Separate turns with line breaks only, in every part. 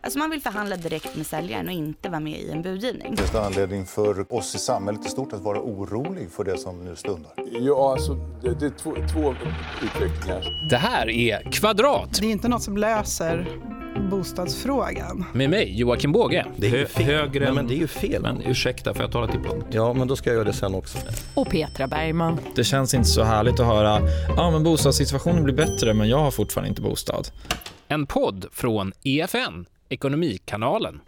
Alltså man vill förhandla direkt med säljaren och inte vara med i en budgivning.
Finns det anledning för oss i samhället i stort att vara orolig för det som nu stundar?
Ja, alltså det, det är två, två utvecklingar.
Det här är Kvadrat
Det är inte något som löser bostadsfrågan.
med mig, Joakim Båge.
Det är ju fel.
högre
Nej, men det är ju fel.
Men ursäkta, får jag tala till punkt?
Ja, men då ska jag göra det sen också.
Och Petra Bergman.
Det känns inte så härligt att höra ja men bostadssituationen blir bättre men jag har fortfarande inte bostad.
En podd från EFN, Ekonomikanalen.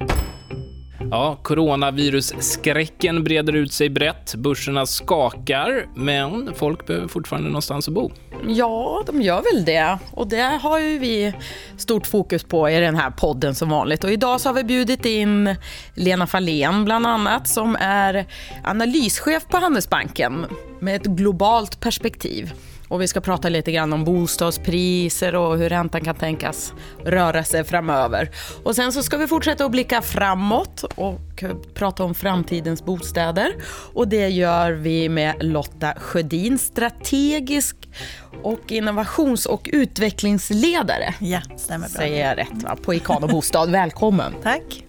Ja, coronavirusskräcken breder ut sig brett, börserna skakar, men folk behöver fortfarande någonstans att bo.
Ja, de gör väl det. Och det har ju vi stort fokus på i den här podden som vanligt. Och idag så har vi bjudit in Lena Fahlén bland annat som är analyschef på Handelsbanken med ett globalt perspektiv. Och vi ska prata lite grann om bostadspriser och hur räntan kan tänkas röra sig framöver. Och sen så ska vi fortsätta att blicka framåt och prata om framtidens bostäder. Och det gör vi med Lotta Sjödin, strategisk och innovations och utvecklingsledare.
Ja, stämmer bra.
Säger jag rätt va? På Ikano Bostad. Välkommen!
Tack.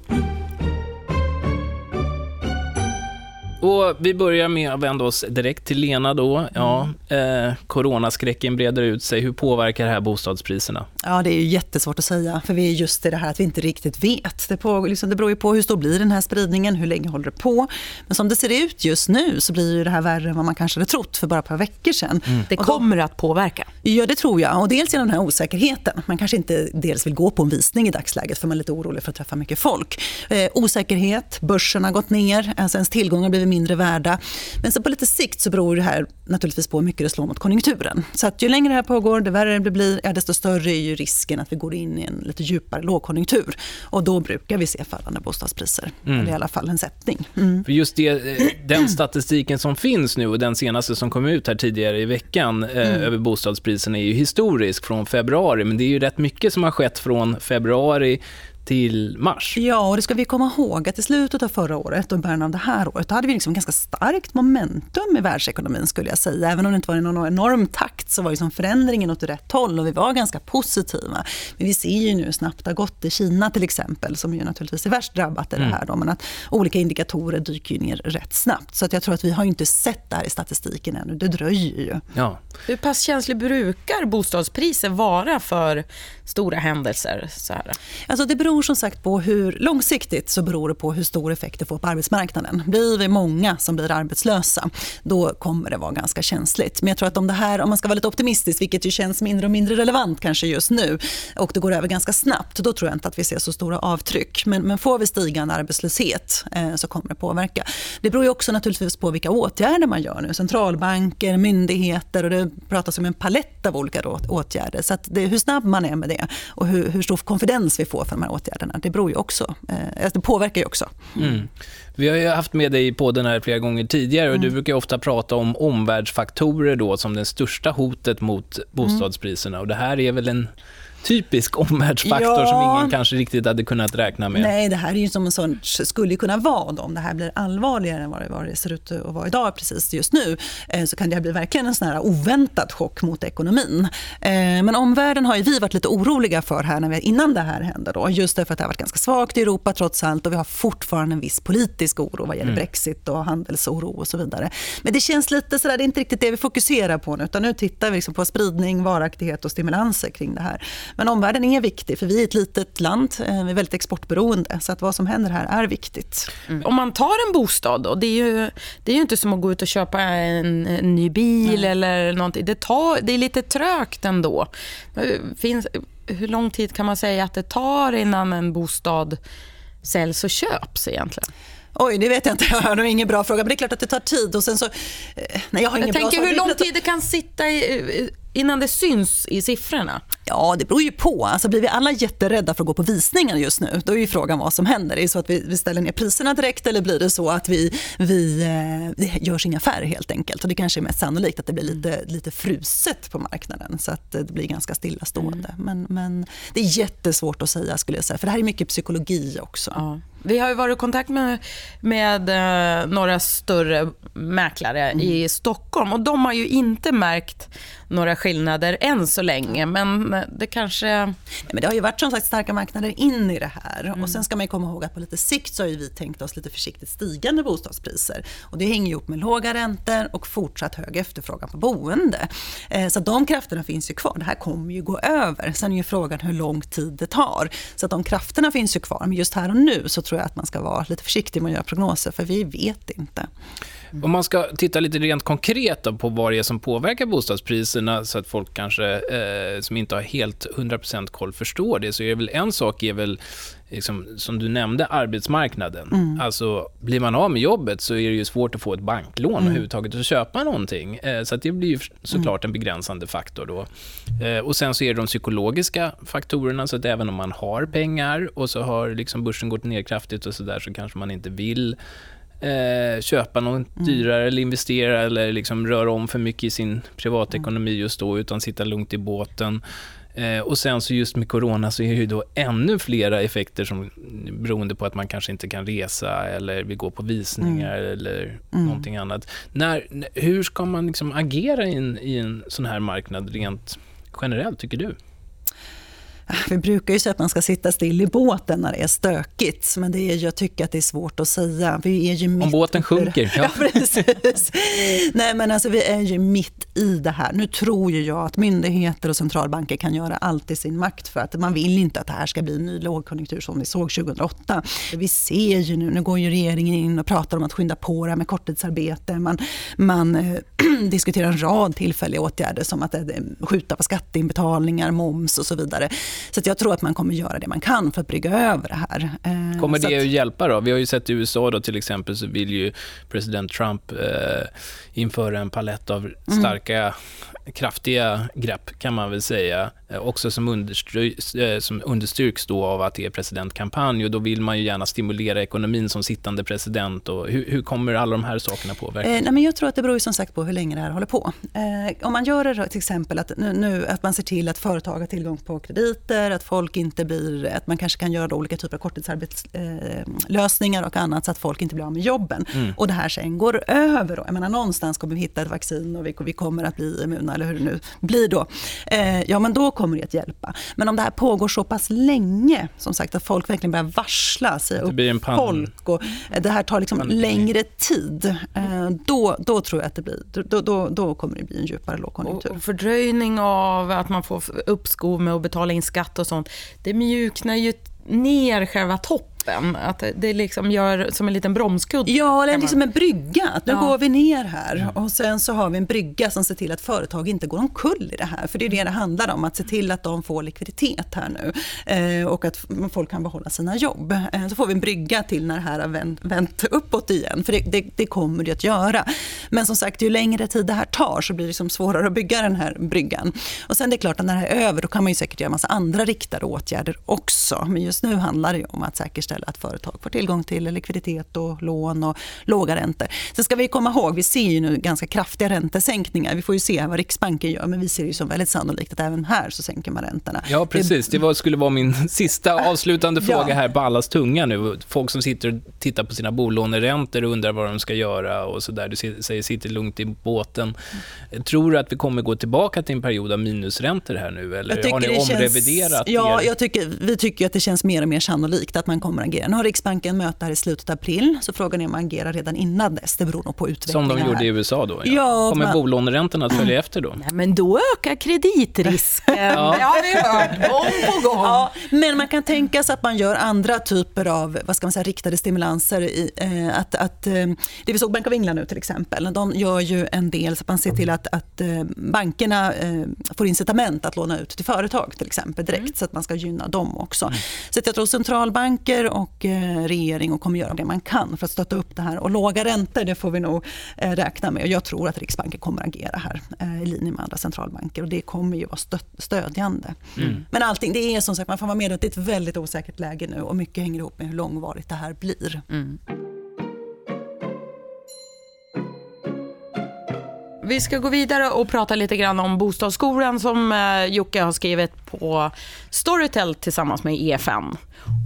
Och vi börjar med att vända oss direkt till Lena då. Ja, eh, coronaskräcken breder ut sig. Hur påverkar det här bostadspriserna?
Ja, det är ju jättesvårt att säga, för vi är just i det här att vi inte riktigt vet. Det, på, liksom, det beror ju på hur stor blir den här spridningen, hur länge håller det på. Men som det ser ut just nu så blir ju det här värre än vad man kanske hade trott för bara ett par veckor sedan.
Det
Och då-
kommer att påverka.
Ja, det tror jag. Och dels genom den här osäkerheten. Man kanske inte dels vill gå på en visning i dagsläget för man är lite orolig för att träffa mycket folk. Eh, osäkerhet, börsen har gått ner, alltså ens tillgångar har blivit mindre värda. Men så på lite sikt så beror det här naturligtvis på hur mycket det slår mot konjunkturen. Så att ju längre det här pågår, det värre det blir, ja, desto större är ju risken att vi går in i en lite djupare lågkonjunktur. Och då brukar vi se fallande bostadspriser. Eller i alla fall en sättning. Mm.
För just det, eh, den statistiken som finns nu och den senaste som kom ut här tidigare i veckan eh, över bostadspriserna är ju historisk från februari, men det är ju rätt mycket som har skett från februari till mars.
Ja, och det ska vi komma ihåg att i slutet av förra året och i början av det här året, då hade vi liksom ganska starkt momentum i världsekonomin skulle jag säga. Även om det inte var i någon enorm takt så var liksom förändringen åt rätt håll och vi var ganska positiva. Men vi ser ju nu hur snabbt det har gått i Kina till exempel, som ju naturligtvis är värst drabbat i det här. Då, men att olika indikatorer dyker ju ner rätt snabbt. Så att jag tror att vi har ju inte sett det här i statistiken ännu. Det dröjer ju.
Ja.
Hur pass känslig brukar bostadspriser vara för stora händelser? Så här?
Alltså det beror som sagt på hur långsiktigt så beror det på hur stor effekt det får på arbetsmarknaden. Blir vi många som blir arbetslösa, då kommer det vara ganska känsligt. Men jag tror att om det här, om man ska vara lite optimistisk, vilket ju känns mindre och mindre relevant kanske just nu, och det går över ganska snabbt, då tror jag inte att vi ser så stora avtryck. Men, men får vi stigande arbetslöshet eh, så kommer det påverka. Det beror ju också naturligtvis på vilka åtgärder man gör nu. Centralbanker, myndigheter och det pratas om en palett av olika åtgärder. Så att det, hur snabb man är med det och hur, hur stor konfidens vi får för de här åtgärderna, det beror ju också. Eh, det påverkar ju också.
Mm. Vi har ju haft med dig i podden här flera gånger tidigare och du brukar ju ofta prata om omvärldsfaktorer då som det största hotet mot bostadspriserna och det här är väl en typisk omvärldsfaktor som
Ja.
ingen kanske riktigt hade kunnat räkna med.
Nej, det här är ju som en sån, skulle kunna vara då, om det här blir allvarligare än vad det, vad det ser ut att vara idag precis just nu, eh, så kan det här bli verkligen en sån här oväntad chock mot ekonomin. Eh, men omvärlden har vi varit lite oroliga för här när vi, innan det här hände då, just därför att det har varit ganska svagt i Europa trots allt och vi har fortfarande en viss politisk oro vad gäller Brexit och handelsoro och så vidare. Men det känns lite sådär, det är inte riktigt det vi fokuserar på nu, utan nu tittar vi liksom på spridning, varaktighet och stimulanser kring det här. Men omvärlden är viktig, för vi är ett litet land, eh, vi är väldigt exportberoende, så att vad som händer här är viktigt.
Om man tar en bostad då, det är ju, det är ju inte som att gå ut och köpa en, en ny bil eller någonting. Det, tar, det är lite trögt ändå. Finns, hur lång tid kan man säga att det tar innan en bostad säljs och köps egentligen?
Oj, det vet jag inte. Jag har nog ingen bra fråga. Men det är klart att det tar tid. Och sen så, eh, nej, jag har ingen
Jag
bra
tänker
svar.
hur lång tid det kan sitta i, innan det syns i siffrorna.
Ja, det beror ju på. Alltså, blir vi alla jätterädda för att gå på visningar just nu, då är ju frågan vad som händer. Är det så att vi, vi ställer ner priserna direkt eller blir det så att vi, vi, eh, det görs inga affärer helt enkelt? Och det kanske är mest sannolikt att det blir lite, lite fruset på marknaden så att det blir ganska stillastående. Men, men det är jättesvårt att säga skulle jag säga, för det här är mycket psykologi också.
Ja. Vi har varit i kontakt med, med eh, några större mäklare
Mm.
i Stockholm och de har ju inte märkt några skillnader än så länge, men det kanske...
Nej, men det har ju varit som sagt starka marknader in i det här.
Mm.
Och sen ska man ju komma ihåg att på lite sikt så har vi tänkt oss lite försiktigt stigande bostadspriser. Och det hänger ihop med låga räntor och fortsatt hög efterfrågan på boende. Eh, så de krafterna finns ju kvar. Det här kommer ju gå över. Sen är ju frågan hur lång tid det tar. Så att de krafterna finns ju kvar. Men just här och nu så tror jag att man ska vara lite försiktig med att göra prognoser, för vi vet inte.
Om man ska titta lite rent konkret då på vad det är som påverkar bostadspriserna så att folk kanske eh, som inte har helt 100% koll förstår det, så är det väl en sak är väl liksom, som du nämnde, arbetsmarknaden. Alltså, blir man av med jobbet så är det ju svårt att få ett banklån mm. överhuvudtaget och köpa någonting. Eh, så att det blir ju såklart en begränsande faktor då. Eh, och sen så är det de psykologiska faktorerna, så att även om man har pengar och så har liksom börsen gått ner kraftigt och så där så kanske man inte vill eh, köpa något dyrare eller investera eller liksom röra om för mycket i sin privatekonomi just då, utan sitta lugnt i båten. Eh, och sen så just med corona så är det ju då ännu flera effekter som beroende på att man kanske inte kan resa eller vill gå på visningar mm. eller mm. någonting annat. När, hur ska man liksom agera i en, i en sån här marknad rent generellt, tycker du?
Vi brukar ju säga att man ska sitta still i båten när det är stökigt, men det är, jag tycker att det är svårt att säga. Vi är ju mitt
Om båten sjunker.
Ja. ja, precis. Nej, men alltså, vi är ju mitt i det här. Nu tror ju jag att myndigheter och centralbanker kan göra allt i sin makt för att man vill inte att det här ska bli en ny lågkonjunktur som vi såg 2008. Vi ser ju nu, nu går ju regeringen in och pratar om att skynda på det här med korttidsarbete. Man, man äh, diskuterar en rad tillfälliga åtgärder som att äh, skjuta på skatteinbetalningar, moms och så vidare. Så jag tror att man kommer göra det man kan för att brygga över det här.
Eh, kommer det att... att hjälpa då? Vi har ju sett i USA då till exempel så vill ju president Trump eh, införa en palett av starka, mm. kraftiga grepp kan man väl säga. Eh, också som, understry eh, som understyrks då av att det är presidentkampanj och då vill man ju gärna stimulera ekonomin som sittande president. Och hur, hur kommer alla de här sakerna påverka?
Eh, nej, men jag tror att det beror som sagt på hur länge det här håller på. Eh, om man gör det till exempel att, nu, nu, att man ser till att företag har tillgång på krediter, att folk inte blir, att man kanske kan göra olika typer av korttidsarbetslösningar och annat så att folk inte blir av med jobben. Mm. Och det här sen går över. Då. Jag menar, någonstans kommer vi hitta ett vaccin och vi, vi kommer att bli immuna eller hur det nu blir då. Eh, ja, men då kommer det att hjälpa. Men om det här pågår så pass länge, som sagt att folk verkligen börjar varsla, säga upp folk och det här tar liksom längre tid, eh, då, då tror jag att det blir, då, då, då kommer det bli en djupare lågkonjunktur.
Och fördröjning av att man får uppskov med att betala in skatt och sånt, det mjuknar ju ner själva toppen. Att det liksom gör som en liten bromskudde.
Ja, eller liksom en brygga. Att nu ja. går vi ner här och sen så har vi en brygga som ser till att företag inte går omkull i det här. För det är det det handlar om, att se till att de får likviditet här nu eh, och att folk kan behålla sina jobb. Eh, så får vi en brygga till när det här har vänt, vänt uppåt igen, för det, det, det kommer det att göra. Men som sagt, ju längre tid det här tar så blir det liksom svårare att bygga den här bryggan. Och sen det är klart att när det här är över då kan man ju säkert göra massa andra riktade åtgärder också. Men just nu handlar det om att säkerställa att företag får tillgång till likviditet och lån och låga räntor. Sen ska vi komma ihåg, vi ser ju nu ganska kraftiga räntesänkningar. Vi får ju se vad Riksbanken gör, men vi ser det som väldigt sannolikt att även här så sänker man räntorna.
Ja, precis. Det var, skulle vara min sista avslutande fråga här på allas tunga nu. Folk som sitter och tittar på sina bolåneräntor och undrar vad de ska göra och så där. Du säger sitter lugnt i båten. Tror du att vi kommer gå tillbaka till en period av minusräntor här nu, eller har ni omreviderat?
Känns, ja, jag tycker, vi tycker att det känns mer och mer sannolikt att man kommer agera. Nu har Riksbanken möte här i slutet av april, så frågan är om man agerar redan innan dess. Det beror nog på utvecklingen.
Som de gjorde
här.
i USA då? Ja.
Ja,
kommer
man...
bolåneräntorna att följa efter då?
Nej, men då ökar kreditrisken. ja. Det har vi hört gång på gång.
Ja, men man kan tänka sig att man gör andra typer av vad ska man säga, riktade stimulanser. I, eh, att, att, eh, det vi såg Bank of England nu till exempel, de gör ju en del så att man ser till att, att eh, bankerna eh, får incitament att låna ut till företag till exempel direkt mm. så att man ska gynna dem också. Mm. Så jag tror centralbanker och eh, regering och kommer göra det man kan för att stötta upp det här. Och låga räntor, det får vi nog eh, räkna med. Och jag tror att Riksbanken kommer agera här eh, i linje med andra centralbanker och det kommer ju vara stö stödjande. Mm. Men allting, det är som sagt, man får vara med att det är ett väldigt osäkert läge nu och mycket hänger ihop med hur långvarigt det här blir.
Mm. Vi ska gå vidare och prata lite grann om Bostadsskolan som eh, Jocke har skrivit på Storytel tillsammans med EFN.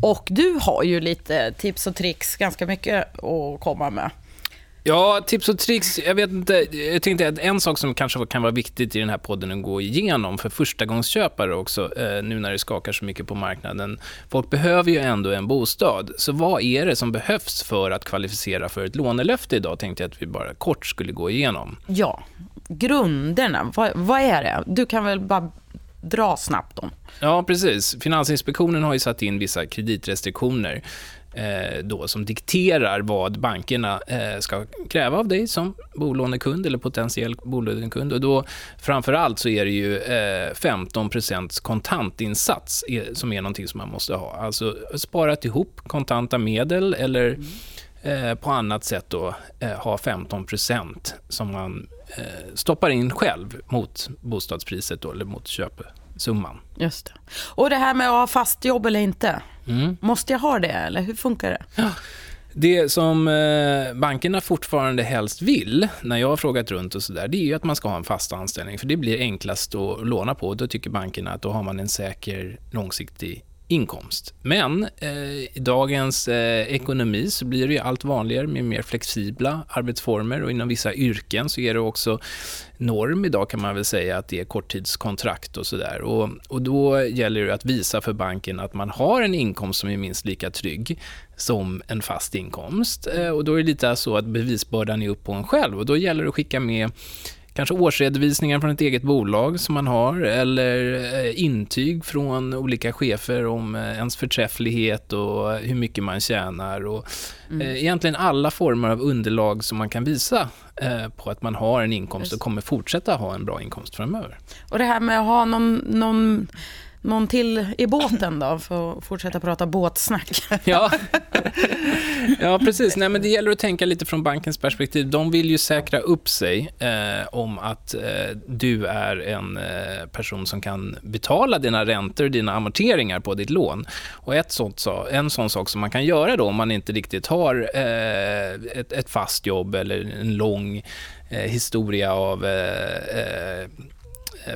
Och du har ju lite tips och tricks, ganska mycket att komma med.
Ja, tips och tricks. Jag vet inte. Jag tänkte att en sak som kanske kan vara viktigt i den här podden att gå igenom för förstagångsköpare också, eh, nu när det skakar så mycket på marknaden. Folk behöver ju ändå en bostad. Så vad är det som behövs för att kvalificera för ett lånelöfte idag? Tänkte jag att vi bara kort skulle gå igenom.
Ja, grunderna. Vad, vad är det? Du kan väl bara dra snabbt om.
Ja, precis. Finansinspektionen har ju satt in vissa kreditrestriktioner Eh, då, som dikterar vad bankerna eh, ska kräva av dig som bolånekund eller potentiell bolånekund. Och då, framför allt så är det ju eh, 15% kontantinsats som är någonting som man måste ha. Alltså sparat ihop kontanta medel eller eh, på annat sätt då, eh, ha 15% som man eh, stoppar in själv mot bostadspriset då, eller mot köpesumman.
Just det. Och det här med att ha fast jobb eller inte.
Mm.
Måste jag ha det eller hur funkar det?
Ja. Det som eh, bankerna fortfarande helst vill, när jag har frågat runt och sådär, det är att man ska ha en fast anställning, för det blir enklast att låna på. Då tycker bankerna att då har man en säker, långsiktig inkomst. Men eh, i dagens eh, ekonomi så blir det ju allt vanligare med mer flexibla arbetsformer och inom vissa yrken så är det också norm idag kan man väl säga att det är korttidskontrakt och sådär. Och, och då gäller det att visa för banken att man har en inkomst som är minst lika trygg som en fast inkomst. Eh, och då är det lite så att bevisbördan är upp på en själv och då gäller det att skicka med kanske årsredovisningar från ett eget bolag som man har eller eh, intyg från olika chefer om eh, ens förträfflighet och hur mycket man tjänar. Och mm. Eh, egentligen alla former av underlag som man kan visa på att man har en inkomst och kommer fortsätta ha en bra inkomst framöver.
Och det här med att ha någon, någon någon till i båten då, för att fortsätta prata båtsnack?
Ja, ja precis. Nej, men det gäller att tänka lite från bankens perspektiv. De vill ju säkra upp sig eh, om att eh, du är en eh, person som kan betala dina räntor och dina amorteringar på ditt lån. Och ett sånt, en sån sak som man kan göra då om man inte riktigt har eh, ett, ett, fast jobb eller en lång eh, historia av eh, Eh,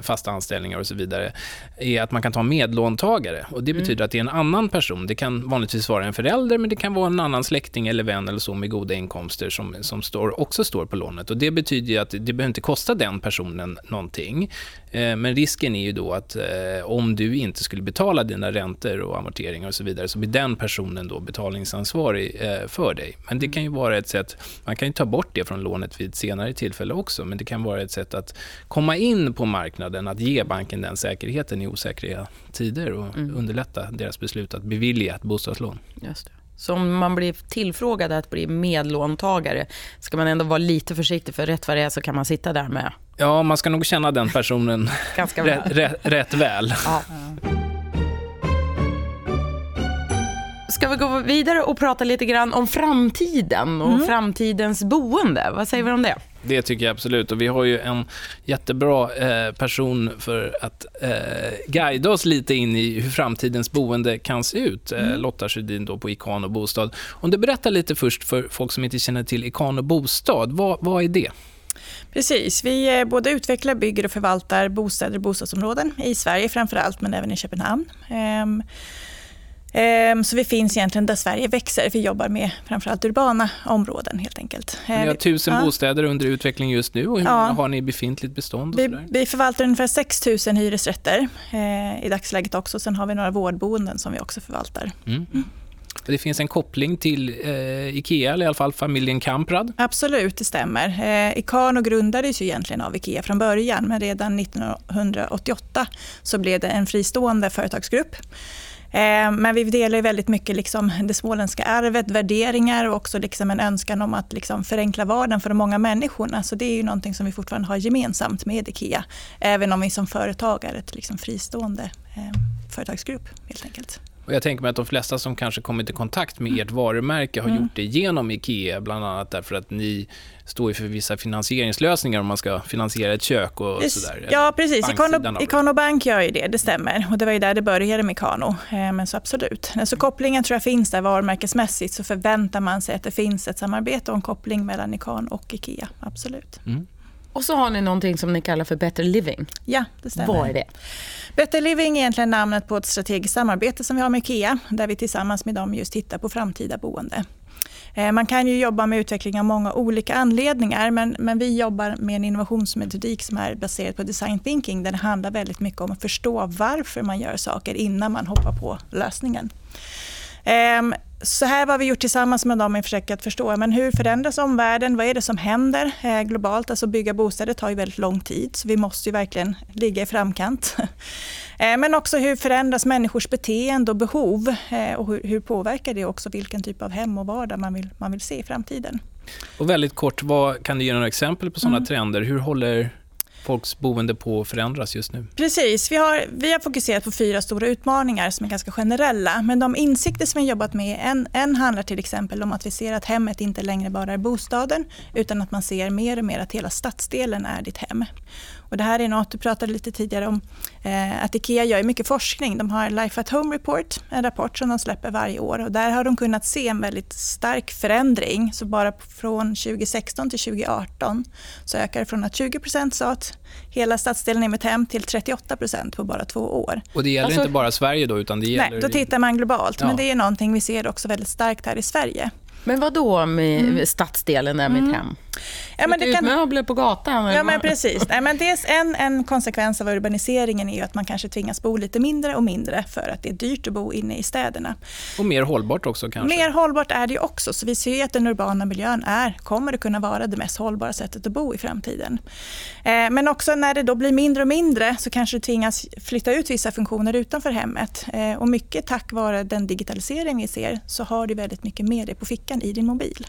fasta anställningar och så vidare, är att man kan ta medlåntagare. Och det mm. betyder att det är en annan person. Det kan vanligtvis vara en förälder, men det kan vara en annan släkting eller vän eller så med goda inkomster som, som står, också står på lånet. Och Det betyder att det behöver inte kosta den personen någonting. Eh, men risken är ju då att eh, om du inte skulle betala dina räntor och amorteringar och så vidare, så blir den personen då betalningsansvarig för dig. Men det kan ju vara ett sätt, man kan ju ta bort det från lånet vid ett senare tillfälle också, men det kan vara ett sätt att komma in på marknaden marknaden att ge banken den säkerheten i osäkra tider och mm. underlätta deras beslut att bevilja ett bostadslån.
Just det. Så om man blir tillfrågad att bli medlåntagare ska man ändå vara lite försiktig för rätt vad det är så kan man sitta där med.
Ja, man ska nog känna den personen
Ganska
rätt, rätt, rätt väl.
Ja. Ska vi gå vidare och prata lite grann om framtiden och mm. framtidens boende? Vad säger vi om det?
Det tycker jag absolut. Och vi har ju en jättebra eh, person för att eh, guida oss lite in i hur framtidens boende kan se ut. Eh, mm. Lotta Sjödin då på Ikano Bostad. Om du berättar lite först för folk som inte känner till Ikano Bostad. Vad, vad är det?
Precis. Vi eh, både utvecklar, bygger och förvaltar bostäder och bostadsområden i Sverige framför allt, men även i Köpenhamn. Ehm, Ehm, så vi finns egentligen där Sverige växer. Vi jobbar med framförallt urbana områden helt enkelt.
Ni har tusen ja. bostäder under utveckling just nu och hur många har ni i befintligt bestånd?
Vi, vi, förvaltar ungefär 6 000 hyresrätter eh, i dagsläget också. Sen har vi några vårdboenden som vi också förvaltar. Mm. Mm.
Det finns en koppling till eh, Ikea, eller i alla fall familjen Kamprad.
Absolut, det stämmer. Eh, Ikano grundades ju egentligen av Ikea från början, men redan 1988 så blev det en fristående företagsgrupp Eh, men vi delar väldigt mycket liksom det småländska arvet, värderingar och också liksom en önskan om att liksom förenkla vardagen för de många människorna. Så det är ju någonting som vi fortfarande har gemensamt med IKEA. Även om vi som företag är ett liksom fristående eh, företagsgrupp helt enkelt.
Och jag tänker mig att de flesta som kanske kommit i kontakt med ert varumärke har mm. gjort det genom IKEA, bland annat därför att ni står för vissa finansieringslösningar om man ska finansiera ett kök och sådär.
Ja, precis. Ikano, Ikano Bank gör ju det, det stämmer. Och det var ju där det började med Ikano. Eh, men så absolut. Så kopplingen tror jag finns där varumärkesmässigt, så förväntar man sig att det finns ett samarbete och en koppling mellan Ikano och IKEA. Absolut. Mm.
Och så har ni någonting som ni kallar för Better Living.
Ja, det stämmer.
Vad är det?
Better Living är egentligen namnet på ett strategiskt samarbete som vi har med IKEA, där vi tillsammans med dem just tittar på framtida boende. Eh, man kan ju jobba med utveckling av många olika anledningar men, men vi jobbar med en innovationsmetodik som är baserad på design thinking där det handlar väldigt mycket om att förstå varför man gör saker innan man hoppar på lösningen. Så här har vi gjort tillsammans med dem i försök att förstå men hur förändras omvärlden, vad är det som händer eh, globalt? Alltså bygga bostäder tar ju väldigt lång tid så vi måste ju verkligen ligga i framkant. Eh, men också hur förändras människors beteende och behov eh, och hur, hur, påverkar det också vilken typ av hem och vardag man vill, man vill se i framtiden.
Och väldigt kort, vad, kan du ge några exempel på sådana mm. trender? Hur håller folks boende på att förändras just nu?
Precis. Vi har, vi har fokuserat på fyra stora utmaningar som är ganska generella. Men de insikter som vi har jobbat med, en, en handlar till exempel om att vi ser att hemmet inte längre bara är bostaden utan att man ser mer och mer att hela stadsdelen är ditt hem. Och det här är något du pratade lite tidigare om, eh, att IKEA gör mycket forskning. De har Life at Home Report, en rapport som de släpper varje år. Och där har de kunnat se en väldigt stark förändring. Så bara från 2016 till 2018 så ökar det från att 20 sa att hela stadsdelen är mitt hem till 38% på bara två år.
Och det gäller alltså, inte bara Sverige då, utan det gäller...
Nej, då tittar man globalt. Ja. Men det är någonting vi ser också väldigt starkt här i Sverige.
Men vad då med mm. stadsdelen är mitt mm. hem? Ja, men det ut kan... möbler på gatan?
Ja, men precis. Nej, men dels en, en konsekvens av urbaniseringen är att man kanske tvingas bo lite mindre och mindre för att det är dyrt att bo inne i städerna.
Och mer hållbart också kanske?
Mer hållbart är det också. Så vi ser att den urbana miljön är, kommer att kunna vara det mest hållbara sättet att bo i framtiden. Eh, men också när det då blir mindre och mindre så kanske du tvingas flytta ut vissa funktioner utanför hemmet. Eh, och mycket tack vare den digitalisering vi ser så har du väldigt mycket med dig på fickan i din mobil.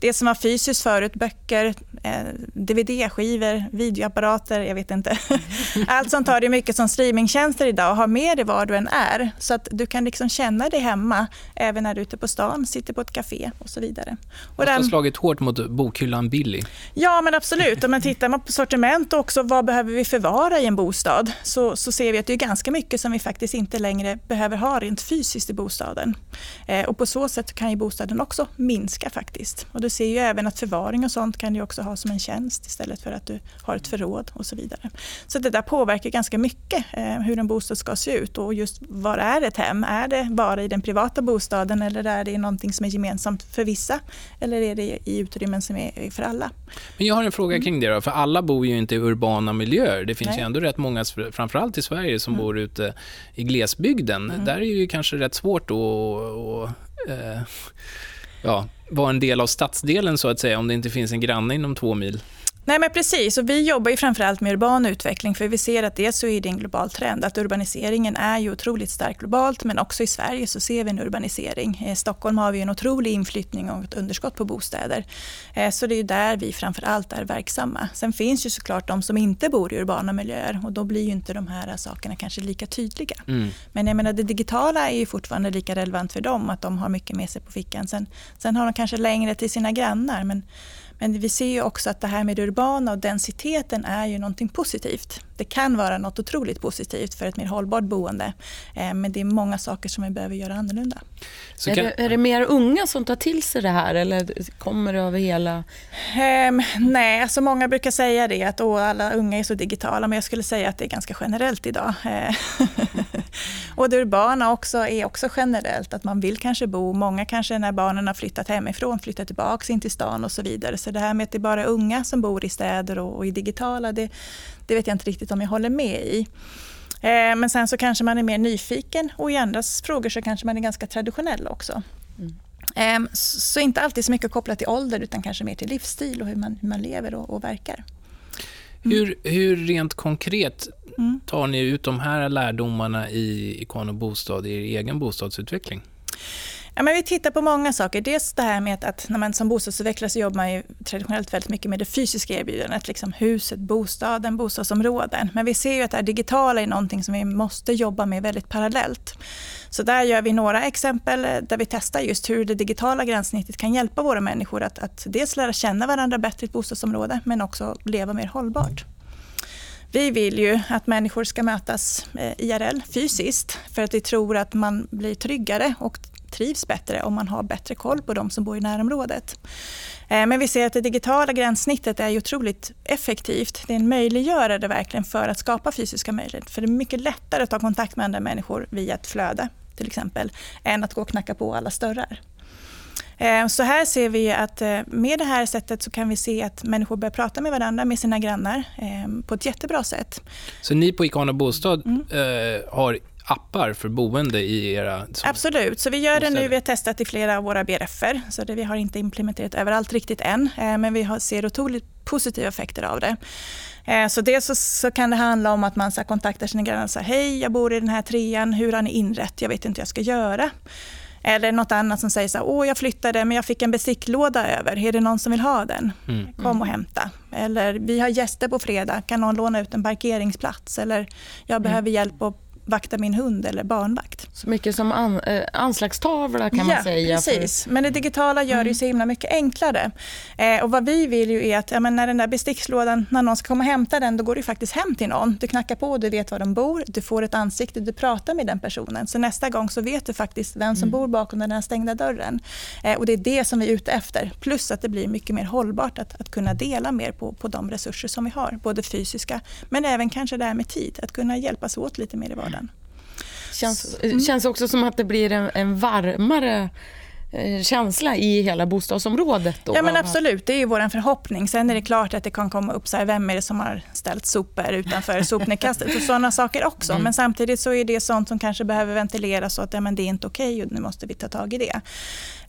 Det som var fysiskt förut, böcker, eh, DVD-skivor, videoapparater, jag vet inte. Allt sånt har du mycket som streamingtjänster idag och har med dig var du än är. Så att du kan liksom känna dig hemma även när du är ute på stan, sitter på ett café och så vidare.
Och det har slagit hårt mot bokhyllan Billy.
Ja, men absolut. Om man tittar på sortiment och också vad behöver vi förvara i en bostad så, så ser vi att det är ganska mycket som vi faktiskt inte längre behöver ha rent fysiskt i bostaden. Eh, och på så sätt kan ju bostaden också minska faktiskt. Och du ser ju även att förvaring och sånt kan du också ha som en tjänst istället för att du har ett förråd och så vidare. Så det där påverkar ganska mycket eh, hur en bostad ska se ut och just var är ett hem? Är det bara i den privata bostaden eller är det någonting som är gemensamt för vissa? Eller är det i utrymmen som är för alla?
Men jag har en fråga kring det då, för alla bor ju inte i urbana miljöer. Det finns Nej. ju ändå rätt många, framförallt i Sverige, som mm. bor ute i glesbygden. Mm. Där är det ju kanske rätt svårt att, att eh, ja, vara en del av stadsdelen så att säga, om det inte finns en granne inom två mil?
Nej men precis, och vi jobbar ju framförallt med urban utveckling för vi ser att dels så är det en global trend att urbaniseringen är ju otroligt stark globalt men också i Sverige så ser vi en urbanisering. I Stockholm har vi en otrolig inflyttning och ett underskott på bostäder. Eh, så det är där vi framförallt är verksamma. Sen finns ju såklart de som inte bor i urbana miljöer och då blir ju inte de här sakerna kanske lika tydliga. Mm. Men jag menar det digitala är ju fortfarande lika relevant för dem att de har mycket med sig på fickan. Sen, sen har de kanske längre till sina grannar men men vi ser ju också att det här med det urbana och densiteten är ju någonting positivt. Det kan vara något otroligt positivt för ett mer hållbart boende. Eh, men det är många saker som vi behöver göra annorlunda.
Kan... Är, det, är, det, mer unga som tar till sig det här eller kommer det över hela...
Um, nej, alltså många brukar säga det att Åh, alla unga är så digitala men jag skulle säga att det är ganska generellt idag. Eh, och det urbana också är också generellt att man vill kanske bo, många kanske när barnen har flyttat hemifrån flyttar tillbaka in till stan och så vidare. Så det här med att det är bara unga som bor i städer och, och i digitala, det, det vet jag inte riktigt om jag håller med i. Eh, men sen så kanske man är mer nyfiken och i andra frågor så kanske man är ganska traditionell också. Mm. Eh, så inte alltid så mycket kopplat till ålder utan kanske mer till livsstil och hur man, hur man lever och, och verkar.
Mm. Hur, hur rent konkret mm. tar ni ut de här lärdomarna i Ikon och bostad i er egen bostadsutveckling?
Ja, men vi tittar på många saker. Dels det här med att när man som bostadsutvecklare så jobbar man ju traditionellt väldigt mycket med det fysiska erbjudandet. Liksom huset, bostaden, bostadsområden. Men vi ser ju att det här digitala är någonting som vi måste jobba med väldigt parallellt. Så där gör vi några exempel där vi testar just hur det digitala gränssnittet kan hjälpa våra människor att, att dels lära känna varandra bättre i ett bostadsområde men också leva mer hållbart. Vi vill ju att människor ska mötas eh, IRL fysiskt för att vi tror att man blir tryggare och trivs bättre om man har bättre koll på de som bor i närområdet. Eh, men vi ser att det digitala gränssnittet är otroligt effektivt. Det är en möjliggörare verkligen för att skapa fysiska möjligheter. För det är mycket lättare att ta kontakt med andra människor via ett flöde till exempel, än att gå och knacka på alla dörrar. Eh, så här ser vi att eh, med det här sättet så kan vi se att människor börjar prata med varandra, med sina grannar, på ett jättebra sätt.
Så ni på Ikano Bostad mm. har appar för boende i era...
Absolut, så vi gör det nu. Vi har testat i flera av våra BRFer, så det vi har inte implementerat överallt riktigt än, eh, men vi ser otroligt positiva effekter av det. Eh, så dels så, så, kan det handla om att man så kontaktar sina grannar och säger hej, jag bor i den här trean, hur har ni inrett? Jag vet inte hur jag ska göra. Eller något annat som säger så här, åh jag flyttade men jag fick en besiktlåda över, är det någon som vill ha den? Mm. Kom och hämta. Eller vi har gäster på fredag, kan någon låna ut en parkeringsplats? Eller jag mm. behöver hjälp att vakta min hund eller barnvakt.
Så mycket som an, eh, anslagstavla kan
ja,
man säga.
precis. Men det digitala gör det ju så himla mycket enklare. Eh, och vad vi vill ju är att ja, när den där bestickslådan, när någon ska komma och hämta den, då går du faktiskt hem till någon. Du knackar på, du vet var de bor, du får ett ansikte, du pratar med den personen. Så nästa gång så vet du faktiskt vem som mm. bor bakom den här stängda dörren. Eh, och det är det som vi är ute efter. Plus att det blir mycket mer hållbart att, att kunna dela mer på, på de resurser som vi har. Både fysiska, men även kanske det här med tid. Att kunna hjälpas åt lite mer i vardagen.
Känns, mm. känns också som att det blir en, en varmare Eh, känsla i hela bostadsområdet. Då.
Ja men absolut, det är ju vår förhoppning. Sen är det klart att det kan komma upp så här, vem är det som har ställt sopor utanför sopnedkastet och sådana saker också. Mm. Men samtidigt så är det sånt som kanske behöver ventileras och att ja, men det är inte okej okay och nu måste vi ta tag i det.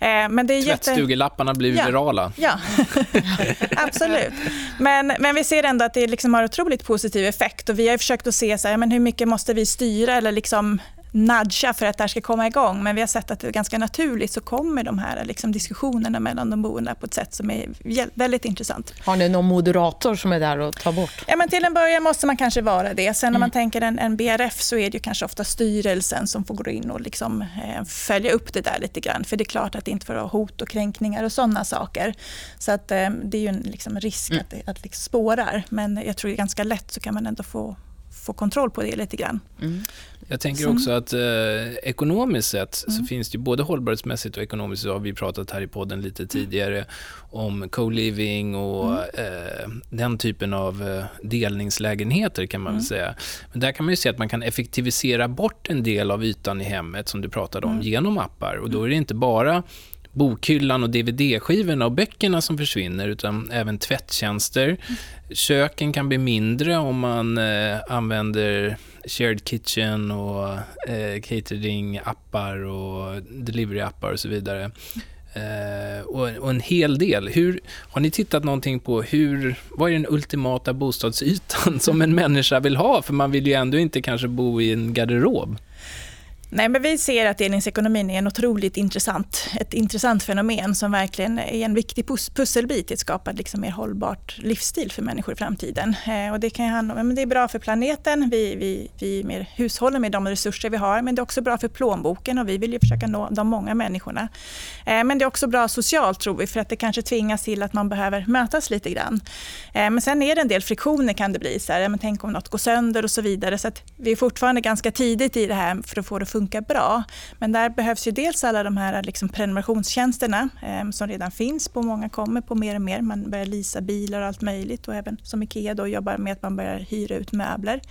Eh, men det är Tvättstugelapparna blir ja. virala.
Ja, absolut. Men, men vi ser ändå att det liksom har otroligt positiv effekt och vi har försökt att se så här, men hur mycket måste vi styra eller liksom nudga för att det här ska komma igång. Men vi har sett att det är ganska naturligt så kommer de här liksom, diskussionerna mellan de boende på ett sätt som är väldigt intressant.
Har ni någon moderator som är där och tar bort?
Ja, men till en början måste man kanske vara det. Sen mm. man tänker en, en, BRF så är det ju kanske ofta styrelsen som får gå in och liksom, eh, följa upp det där lite grann. För det är klart att det inte får ha hot och kränkningar och sådana saker. Så att, eh, det är ju en liksom, risk mm. att det, att det liksom spårar. Men jag tror det är ganska lätt så kan man ändå få få kontroll på det lite grann. Mm.
Jag tänker också att eh, ekonomiskt sett mm. så finns det både hållbarhetsmässigt och ekonomiskt, så har vi pratat här i podden lite tidigare mm. om co-living och mm. eh, den typen av eh, delningslägenheter kan man väl mm. säga. Men där kan man ju se att man kan effektivisera bort en del av ytan i hemmet som du pratade om mm. genom appar och då är det inte bara bokhyllan och dvd-skivorna och böckerna som försvinner, utan även tvättjänster. Mm. Köken kan bli mindre om man eh, använder shared kitchen och eh, catering-appar och delivery-appar och så vidare. Eh, och, och, en hel del. Hur, har ni tittat någonting på hur, vad är den ultimata bostadsytan som en människa vill ha? För man vill ju ändå inte kanske bo i en garderob.
Nej, men vi ser att delningsekonomin är en otroligt intressant, ett intressant fenomen som verkligen är en viktig pus pusselbit i att skapa liksom mer hållbart livsstil för människor i framtiden. Eh, och det kan handla om, men det är bra för planeten, vi, vi, vi mer hushåller med de resurser vi har, men det är också bra för plånboken och vi vill ju försöka nå de många människorna. Eh, men det är också bra socialt tror vi, för att det kanske tvingas till att man behöver mötas lite grann. Eh, men sen är det en del friktioner kan det bli, så här, men tänk om något går sönder och så vidare. Så att vi är fortfarande ganska tidigt i det här för att få det att funka funkar bra. Men där behövs ju dels alla de här liksom prenumerationstjänsterna eh, som redan finns på många kommer på mer och mer. Man börjar lisa bilar och allt möjligt och även som Ikea då jobbar med att man börjar hyra ut möbler.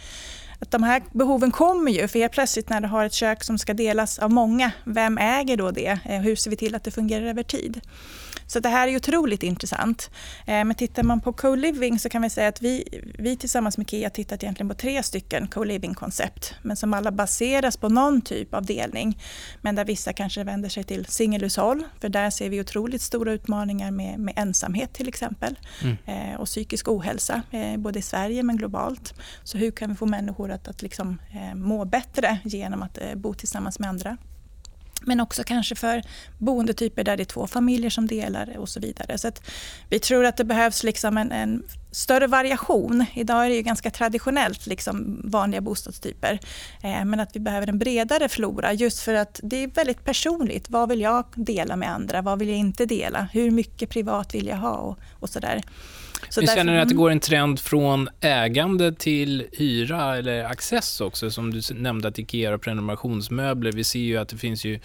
Att de här behoven kommer ju, för helt plötsligt när du har ett kök som ska delas av många, vem äger då det? Eh, hur ser vi till att det fungerar över tid? Så det här är otroligt intressant. Eh, men tittar man på co-living så kan vi säga att vi, vi tillsammans med KIA tittat egentligen på tre stycken co-living-koncept, men som alla baseras på någon typ av delning. Men där vissa kanske vänder sig till singelhushåll, för där ser vi otroligt stora utmaningar med, med ensamhet till exempel mm. Eh, och psykisk ohälsa, eh, både i Sverige men globalt. Så hur kan vi få människor att, att liksom, må bättre genom att bo tillsammans med andra? Men också kanske för boendetyper där det är två familjer som delar och så vidare. Så vi tror att det behövs liksom en, en, större variation. Idag är det ju ganska traditionellt liksom vanliga bostadstyper. Eh, men att vi behöver en bredare flora just för att det är väldigt personligt. Vad vill jag dela med andra? Vad vill jag inte dela? Hur mycket privat vill jag ha? Och, och sådär.
Så Men känner du att det går en trend från ägande till hyra eller access också? Som du nämnde att Ikea och prenumerationsmöbler. Vi ser ju att det finns ju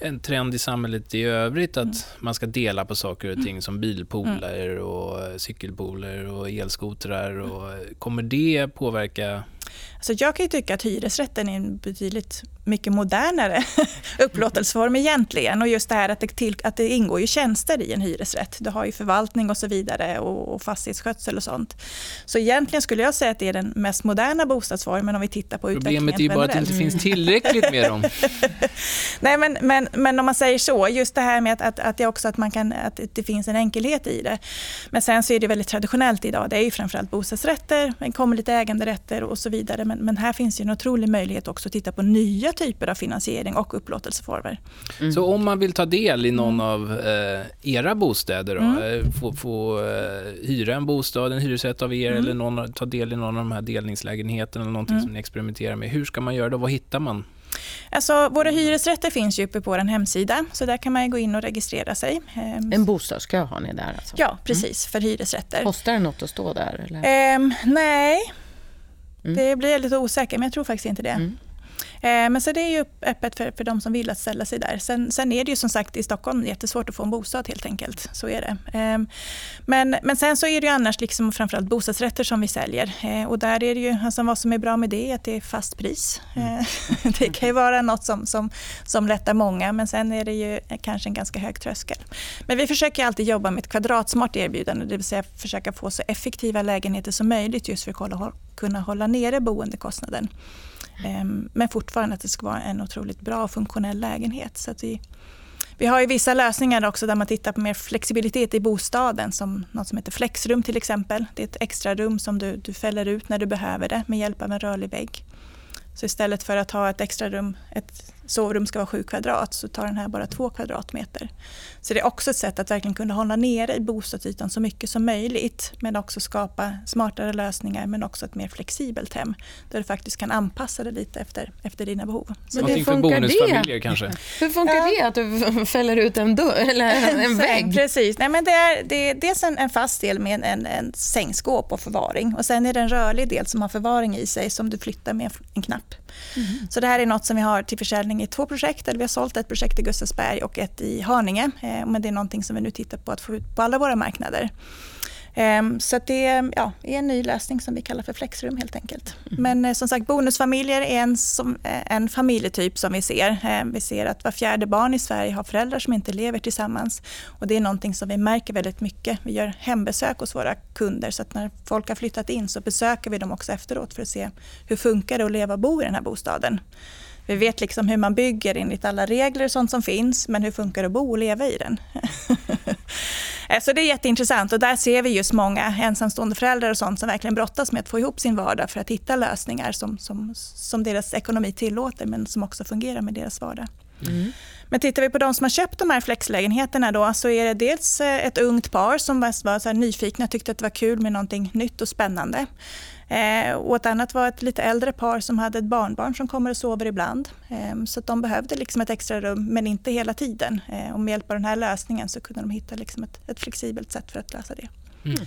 en trend i samhället i övrigt att
Mm.
man ska dela på saker och ting som bilpooler och cykelpooler och elskotrar. Och, kommer det påverka
Alltså jag kan ju tycka att hyresrätten är en betydligt mycket modernare upplåtelseform egentligen. Och just det här att det, till, att det ingår ju tjänster i en hyresrätt. Du har ju förvaltning och så vidare och, och fastighetsskötsel och sånt. Så egentligen skulle jag säga att det är den mest moderna bostadsformen om vi tittar på
Problemet är ju
utvecklingen
bara att det inte finns tillräckligt med dem.
Nej, men, men, men om man säger så, just det här med att, att, att, det också att, man kan, att det finns en enkelhet i det. Men sen så är det väldigt traditionellt idag. Det är ju framförallt bostadsrätter, det kommer lite äganderätter och så vidare. Men, men här finns ju en otrolig möjlighet också att titta på nya typer av finansiering och upplåtelseformer.
Så om man vill ta del i någon av eh, era bostäder, då,
Mm.
eh, få, få eh, hyra en bostad, en hyresrätt av er
Mm.
eller någon, ta del i någon av de här delningslägenheterna eller någonting
Mm.
som ni experimenterar med. Hur ska man göra då? Vad hittar man?
Alltså, våra hyresrätter finns ju uppe på vår hemsida, så där kan man ju gå in och registrera sig. Ehm,
En bostadskö har ni där alltså?
Ja, precis, för hyresrätter.
Kostar det något att stå där? Eller?
Ehm, nej,
Mm.
det blir jag lite osäker, men jag tror faktiskt inte det.
Mm.
Ehm, men så det är ju öppet för, för de som vill att ställa sig där. Sen, sen är det ju som sagt i Stockholm jättesvårt att få en bostad helt enkelt. Så är det. Ehm, men, men sen så är det ju annars liksom framförallt bostadsrätter som vi säljer. Ehm, och där är det ju, alltså vad som är bra med det är att det är fast pris. Ehm, det kan ju vara något som, som, som lättar många, men sen är det ju kanske en ganska hög tröskel. Men vi försöker alltid jobba med ett kvadratsmart erbjudande, det vill säga försöka få så effektiva lägenheter som möjligt just för att kunna hålla nere boendekostnaden. Ehm, men fortfarande att det ska vara en otroligt bra och funktionell lägenhet. Så att vi, vi har ju vissa lösningar också där man tittar på mer flexibilitet i bostaden som något som heter flexrum till exempel. Det är ett extra rum som du, du fäller ut när du behöver det med hjälp av en rörlig vägg. Så istället för att ha ett extra rum, ett sovrum ska vara sju kvadrat, så tar den här bara två kvadratmeter. Så det är också ett sätt att verkligen kunna hålla nere i bostadsytan så mycket som möjligt, men också skapa smartare lösningar, men också ett mer flexibelt hem, där du faktiskt kan anpassa det lite efter, efter dina behov. Så
Men
det,
Någonting för
funkar
bonusfamiljer
det?
kanske?
Hur funkar
Ja.
det att du fäller ut en, dörr, eller en, vägg?
Precis. Nej, men det, är, det är dels en, en fast del med en, en, en sängskåp och förvaring. Och sen är det en rörlig del som har förvaring i sig som du flyttar med en knapp. Så det här är något som vi har till försäljning i två projekt. Eller vi har sålt ett projekt i Gustavsberg och ett i Haninge. Eh, Men det är någonting som vi nu tittar på att få ut på alla våra marknader. Ehm, Så det är, ja, är en ny lösning som vi kallar för flexrum helt enkelt. Men eh, som sagt, bonusfamiljer är en, som, eh, en familjetyp som vi ser. Eh, Vi ser att var fjärde barn i Sverige har föräldrar som inte lever tillsammans. Och det är någonting som vi märker väldigt mycket. Vi gör hembesök hos våra kunder så att när folk har flyttat in så besöker vi dem också efteråt för att se hur funkar det att leva och bo i den här bostaden. Vi vet liksom hur man bygger enligt alla regler och sånt som finns, men hur funkar det att bo och leva i den? Eh, så det är jätteintressant och där ser vi just många ensamstående föräldrar och sånt som verkligen brottas med att få ihop sin vardag för att hitta lösningar som, som, som deras ekonomi tillåter men som också fungerar med deras vardag. Mm. Men tittar vi på de som har köpt de här flexlägenheterna då så är det dels eh, ett ungt par som var, så här nyfikna och tyckte att det var kul med någonting nytt och spännande. Eh, och ett annat var ett lite äldre par som hade ett barnbarn som kommer och sover ibland. Eh, så att de behövde liksom ett extra rum men inte hela tiden. Eh, och med hjälp av den här lösningen så kunde de hitta liksom ett, ett flexibelt sätt för att lösa det.
Mm.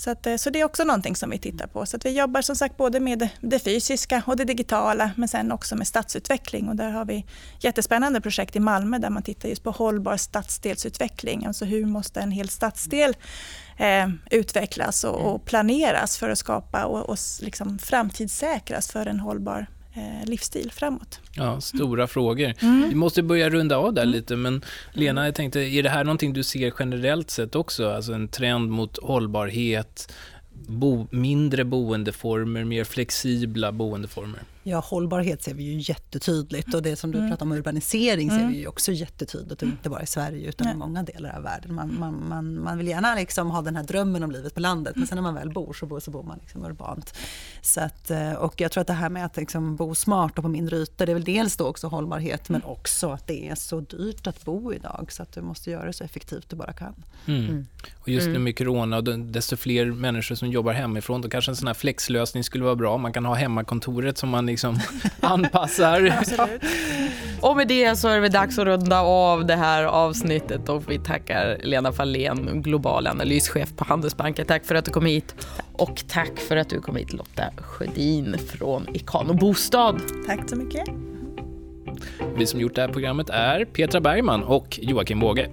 Så, att, eh, så det är också någonting som vi tittar på. Så vi jobbar som sagt både med det, fysiska och det digitala men sen också med stadsutveckling. Och där har vi jättespännande projekt i Malmö där man tittar just på hållbar stadsdelsutveckling. Alltså hur måste en hel stadsdel eh, utvecklas och, och planeras för att skapa och, och liksom framtidssäkras för en hållbar livsstil framåt.
Ja, stora frågor.
Mm.
Vi måste börja runda av där lite, men Lena, jag tänkte, är det här någonting du ser generellt sett också? Alltså en trend mot hållbarhet, bo, mindre boendeformer, mer flexibla boendeformer?
Ja, hållbarhet ser vi ju jättetydligt och det som du
Mm.
pratar om urbanisering ser
Mm.
vi ju också jättetydligt och inte bara i Sverige utan
Nej.
i många delar av världen. Man, man, man, man vill gärna liksom ha den här drömmen om livet på landet men sen när man väl bor så bor, så bor man liksom urbant. Så att, eh, och jag tror att det här med att liksom bo smart och på mindre ytor det är väl dels då också hållbarhet men också att det är så dyrt att bo idag så att du måste göra det så effektivt du bara kan.
Mm. Och just nu med corona, desto fler människor som jobbar hemifrån, då kanske en sån här flexlösning skulle vara bra. Man kan ha hemmakontoret som man liksom anpassar.
Absolut.
Och med det så är det dags att runda av det här avsnittet och vi tackar Lena Fahlén, global analyschef på Handelsbanken. Tack för att du kom hit. Och tack för att du kom hit Lotta Sjödin från Ikano Bostad.
Tack så mycket.
Vi som gjort det här programmet är Petra Bergman och Joakim Båge.